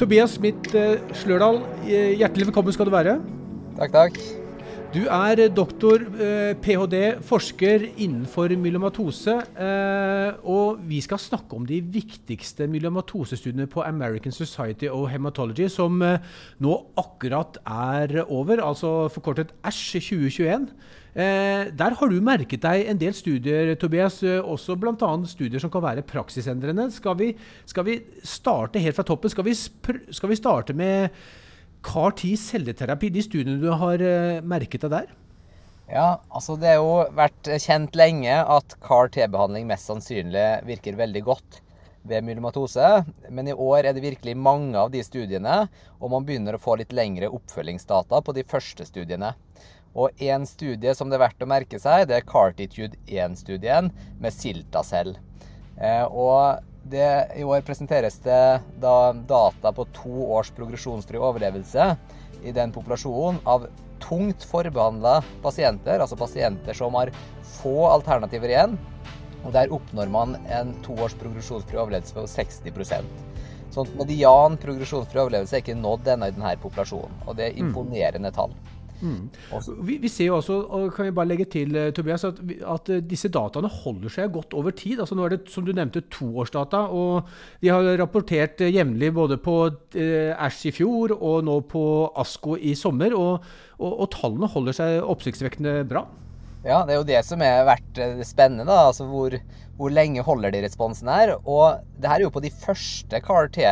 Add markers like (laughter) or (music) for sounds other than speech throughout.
Tobias Smith eh, Slørdal, eh, hjertelig velkommen skal du være. Takk, takk. Du er doktor, eh, ph.d., forsker innenfor myelomatose. Og vi skal snakke om de viktigste myelomatose-studiene på American Society of Hematology, som nå akkurat er over, altså forkortet ASH 2021. Der har du merket deg en del studier, Tobias, også bl.a. studier som kan være praksisendrende. Skal vi, skal vi starte helt fra toppen? Skal vi, skal vi starte med CAR-10 celleterapi, de studiene du har uh, merket deg der? Ja, altså det har jo vært kjent lenge at CAR-T-behandling mest sannsynlig virker veldig godt ved myelomatose. Men i år er det virkelig mange av de studiene, og man begynner å få litt lengre oppfølgingsdata på de første studiene. Og én studie som det er verdt å merke seg, det er CARTitude 1-studien med Siltacell. Eh, og det, I år presenteres det da data på to års progresjonsfri overlevelse i den populasjonen av tungt forbehandla pasienter, altså pasienter som har få alternativer igjen. Og Der oppnår man en to års progresjonsfri overlevelse på 60% Sånn Median progresjonsfri overlevelse er ikke nådd ennå i denne populasjonen. Og det er mm. imponerende tall. Mm. Vi, vi, ser jo også, og kan vi bare legge til, eh, Tobias, at, at, eh, disse dataene holder seg godt over tid. Altså Nå er det som du nevnte, toårsdata. og de har rapportert eh, jevnlig både på eh, Ash i fjor og nå på ASKO i sommer. Og, og, og tallene holder seg oppsiktsvekkende bra. Ja, det er jo det som har vært spennende. da, altså hvor, hvor lenge holder de responsen her. Og det her er jo på de første CAR-T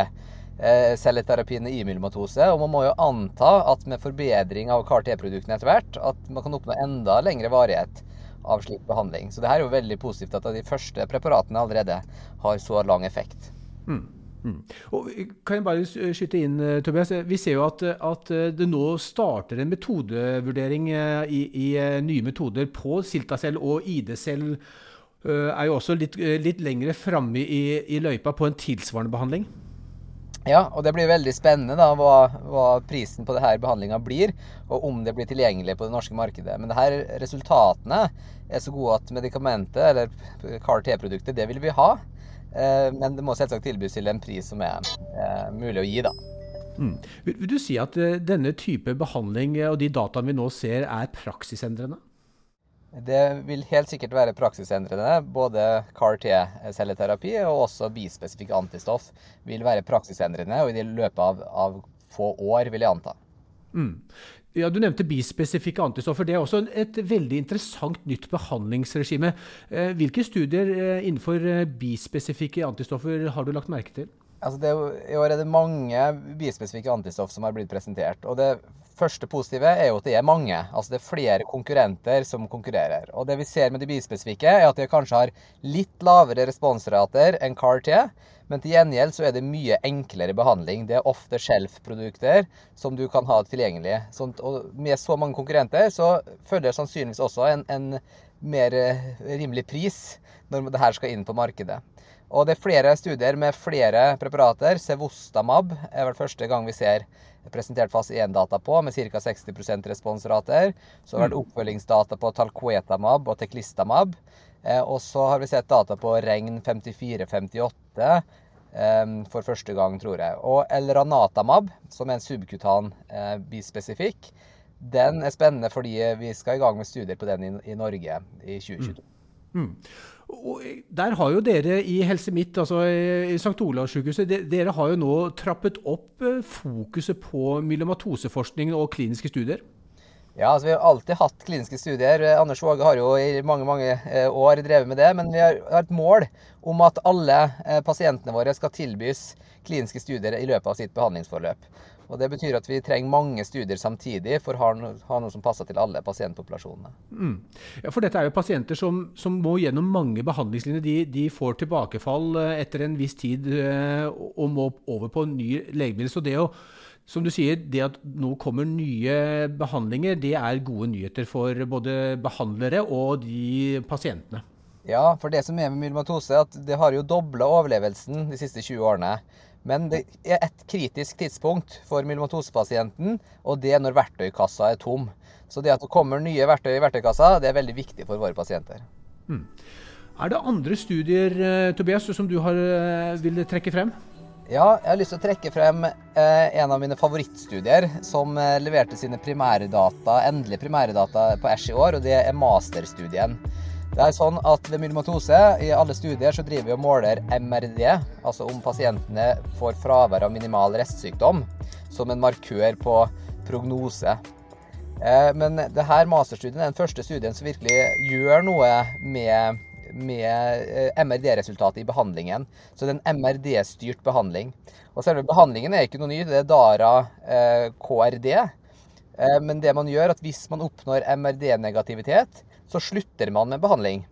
Eh, celleterapiene i myelomatose. Og man må jo anta at med forbedring av CAR-T-produktene etter hvert, at man kan oppnå enda lengre varighet av slik behandling. Så det her er jo veldig positivt at de første preparatene allerede har så lang effekt. Mm. Mm. Og kan jeg bare skyte inn, eh, Tobias? Vi ser jo at, at det nå starter en metodevurdering eh, i, i nye metoder på Siltacell og ID-cell. Er jo også litt, litt lengre framme i, i løypa på en tilsvarende behandling? Ja, og det blir veldig spennende da, hva, hva prisen på denne behandlinga blir, og om det blir tilgjengelig på det norske markedet. Men det her resultatene er så gode at medikamentet, eller CAR-T-produktet, det vil vi ha. Eh, men det må selvsagt tilbys til en pris som er eh, mulig å gi, da. Mm. Vil, du si at eh, denne type behandling og de dataene vi nå ser, er praksisendrende? Det vil helt sikkert være praksisendrende. Både CAR-T-celleterapi og også bispesifikk antistoff vil være praksisendrende og i løpet av, av få år, vil jeg anta. Mm. Ja, Du nevnte bispesifikke antistoffer. Det er også et veldig interessant nytt behandlingsregime. Eh, hvilke studier eh, innenfor eh, bispesifikke antistoffer har du lagt merke til? Altså det, I år er det mange bispesifikke antistoff som har blitt presentert. og Det første positive er jo at det er mange. Altså det er flere konkurrenter som konkurrerer. Og det vi ser med de bispesifikke, er at de kanskje har litt lavere responsrater enn CAR-T. Men til gjengjeld så er det mye enklere behandling. Det er ofte shelf-produkter som du kan ha tilgjengelig. Sånt, og med så mange konkurrenter så følger sannsynligvis også en, en mer eh, rimelig pris når det her skal inn på markedet. Og det er flere studier med flere preparater. Sevostamab er vel første gang vi ser presentert fase 1-data på, med ca. 60% responsrater. Så har det vært mm. oppfølgingsdata på Talquetamab og Teklistamab. Eh, og så har vi sett data på Regn 5458 eh, for første gang, tror jeg. Og Elranatamab, som er en subkutan bispesifikk, den er spennende fordi vi skal i gang med studier på den i, i Norge i 2022. Mm. Mm. Og der har jo dere i Helse Midt, altså i St. Olavs sykehuset, dere har jo nå trappet opp eh, fokuset på myelomatoseforskning og kliniske studier? Ja, altså Vi har alltid hatt kliniske studier. Anders Våge har jo i mange mange eh, år drevet med det. Men vi har et mål om at alle eh, pasientene våre skal tilbys kliniske studier i løpet av sitt behandlingsforløp. Og Det betyr at vi trenger mange studier samtidig for å ha noe, som passer til alle pasientpopulasjonene. Mm. Ja, For dette er jo pasienter som, som må gjennom mange behandlingslinjer. De, de, får tilbakefall eh, etter en viss tid eh, og må over på ny legemiddel. Så det å som du sier, det at nå kommer nye behandlinger, det er gode nyheter for både behandlere og de pasientene. Ja, for det som er med myelomatose, er at det har jo dobla overlevelsen de siste 20 årene. Men det er et kritisk tidspunkt for myelomatosepasienten, og det er når verktøykassa er tom. Så det at det kommer nye verktøy i verktøykassa, det er veldig viktig for våre pasienter. Mm. Er det andre studier eh, Tobias, som du har, eh, vil trekke frem? Ja, jeg har lyst til å trekke frem eh, en av mine favorittstudier som leverte sine primærdata, endelige primærdata på Æsj i år, og det er masterstudien. Det er sånn at Ved myelomatose i alle studier så driver vi og måler MRD, altså om pasientene får fravær av minimal restsykdom, som en markør på prognose. Eh, men det her masterstudien er den første studien som virkelig gjør noe med med eh, MRD-resultatet i behandlingen. Så det er en MRD-styrt behandling. Og selve behandlingen er ikke noe ny, det er DARA eh, KRD. Eh, men det man gjør, at hvis man oppnår MRD-negativitet, så slutter man med behandling.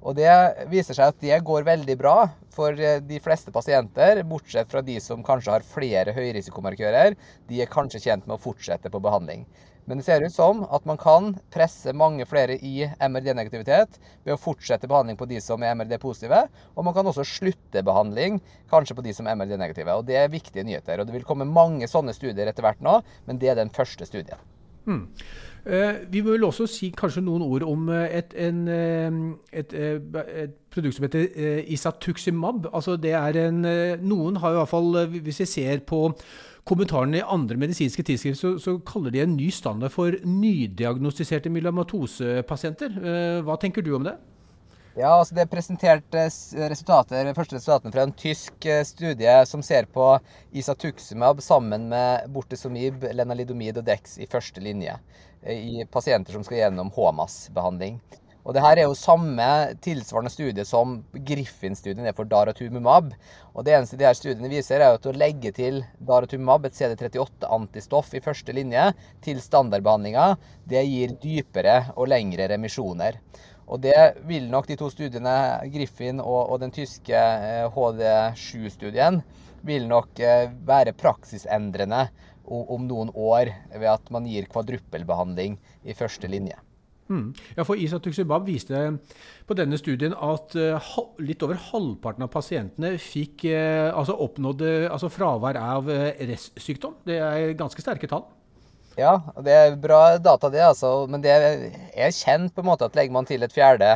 Og det viser seg at det går veldig bra for de fleste pasienter, bortsett fra de som kanskje har flere høyrisikomarkører. De er kanskje tjent med å fortsette på behandling. Men det ser ut som at man kan presse mange flere i MRD-negativitet ved å fortsette behandling på de som er MRD-positive, og man kan også slutte behandling kanskje på de som er MRD-negative. Og Det er viktige nyheter. og Det vil komme mange sånne studier etter hvert nå, men det er den første studien. Hmm. Uh, vi vil også si kanskje noen ord om eh, et, en, eh, et, et produkt som heter Isatuximab. Altså det er en, noen har i hvert fall, hvis vi ser på kommentarene i andre medisinske tidsskrift så, så, kaller de en ny standard for nydiagnostiserte myelomatosepasienter. Eh, hva tenker du om det? Ja, altså Det er presentert eh, resultater, første resultatene fra en tysk eh, studie som ser på isatuximab sammen med bortezomib, lenalidomid og dex i første linje i pasienter som skal gjennom HMAS-behandling. Og det her er jo samme tilsvarende studie som Griffin-studien er for daratumumab. Og det eneste de her studiene viser, er at å legge til daratumumab, et CD38-antistoff i første linje, til standardbehandlinga, det gir dypere og lengre remisjoner. Og det vil nok de to studiene, Griffin og, og den tyske HD7-studien, eh, vil nok eh, være praksisendrende om, noen år ved at man gir kvadruppelbehandling i første linje. Mm. Ja, for Isatuxibab viste på denne studien at uh, litt over halvparten av pasientene fikk uh, altså oppnådde altså fravær av uh, restsykdom. Det er ganske sterke tall. Ja, det er bra data, det. altså. Men det er kjent på en måte at legger man til et fjerde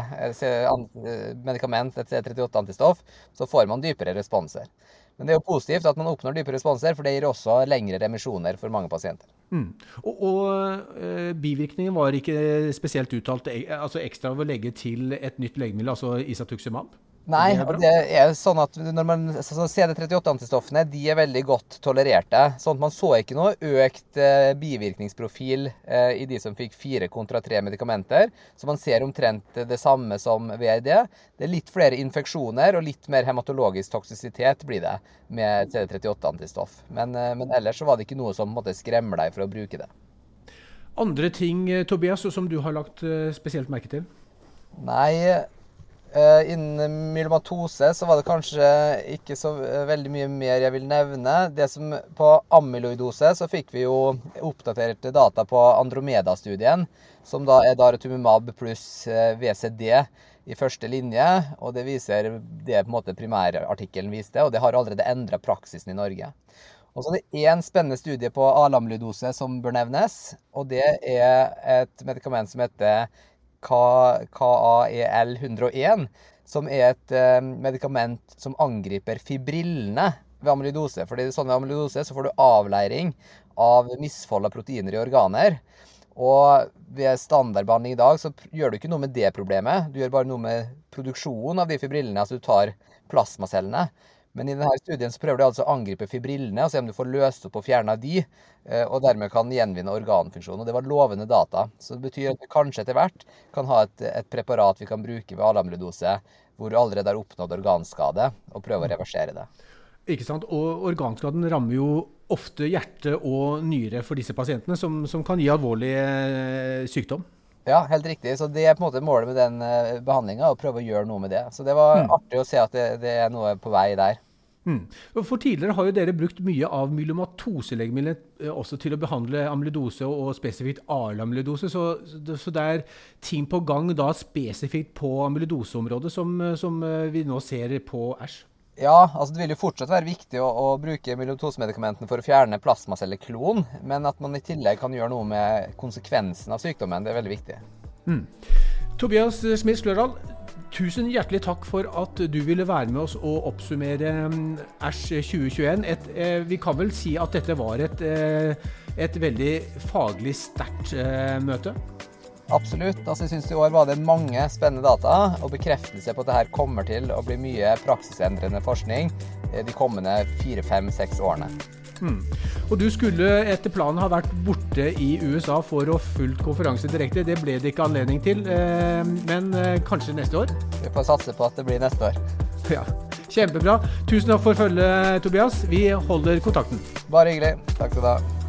medikament, et C38-antistoff, så får man dypere responser. Men det er jo positivt at man oppnår dypere responser, for det gir også lengre remisjoner for mange pasienter. Mm. Og, og øh, bivirkningen var ikke spesielt uttalt altså ekstra ved å legge til et nytt legemiddel, altså Isatuximab? Nei, det er, det er sånn at når man, så CD38-antistoffene de er veldig godt tolererte. sånn at Man så ikke noe økt eh, bivirkningsprofil eh, i de som fikk fire kontra tre medikamenter. Så man ser omtrent det samme som VRD. Det er litt flere infeksjoner og litt mer hematologisk toksisitet blir det med CD38-antistoff. Men, eh, men, ellers så var det ikke noe som måtte skremme deg for å bruke det. Andre ting Tobias, som du har lagt spesielt merke til? Nei, innen myelomatose så var det kanskje ikke så uh, veldig mye mer jeg vil nevne. Det som På amyloidose så fikk vi jo oppdaterte data på Andromeda-studien, som da er daratumumab pluss eh, VCD i første linje. og Det viser det på en måte primærartikkelen viste, og det har allerede endra praksisen i Norge. Og så er det én spennende studie på alamlydose som bør nevnes. og Det er et medikament som heter KAEL101, som er et eh, medikament som angriper fibrillene ved amylidose. Fordi sånn ved amylidose så får du avleiring av misfold av proteiner i organer. Og ved standardbehandling i dag så gjør du ikke noe med det problemet. Du gjør bare noe med produksjonen av de fibrillene, altså du tar plasmacellene. Men i denne studien så prøver de altså å angripe fibrillene og se om du får løst opp og fjerna de, eh, og dermed kan gjenvinne organfunksjonen. Og det var lovende data. Så det betyr at vi kanskje etter hvert kan ha et, et preparat vi kan bruke ved alamlydose hvor du allerede har oppnådd organskade, og prøve å reversere det. Ikke sant? Og organskaden rammer jo ofte hjerte og nyre for disse pasientene, som, som kan gi alvorlig eh, sykdom. Ja, helt riktig. Så det er på en måte målet med den uh, behandlinga, å prøve å gjøre noe med det. Så det var mm. artig å se at det, det, er noe på vei der. Mm. For Tidligere har jo dere brukt mye av myelomatoselegemiddel eh, også til å behandle amyloidose, og spesifikt AL-amyloidose. Så, så, det er ting på gang da spesifikt på amyloidoseområdet som, som eh, vi nå ser på Æsj? Ja, altså det vil jo fortsatt være viktig å, å bruke myelomatosemedikamentene for å fjerne plasmacellekloen, men at man i tillegg kan gjøre noe med konsekvensen av sykdommen, det er veldig viktig. Mm. Tobias Smith Slørdal, Tusen hjertelig takk for at du ville være med oss og oppsummere mm, Æsj 2021. Et, eh, vi kan vel si at dette var et, eh, et veldig faglig sterkt eh, møte? Absolutt. altså jeg synes I år var det mange spennende data og bekreftelse på at det her kommer til å bli mye praksisendrende forskning de kommende fire, fem, seks årene. Mm. Og du skulle etter planen ha vært borte i USA for å fulgt konferanse direkte. Det ble det ikke anledning til, eh, men eh, kanskje neste år? Vi får satse på at det blir neste år. (laughs) Ja, Kjempebra. Tusen takk for følget, Tobias. Vi holder kontakten. Bare hyggelig. Takk skal du ha.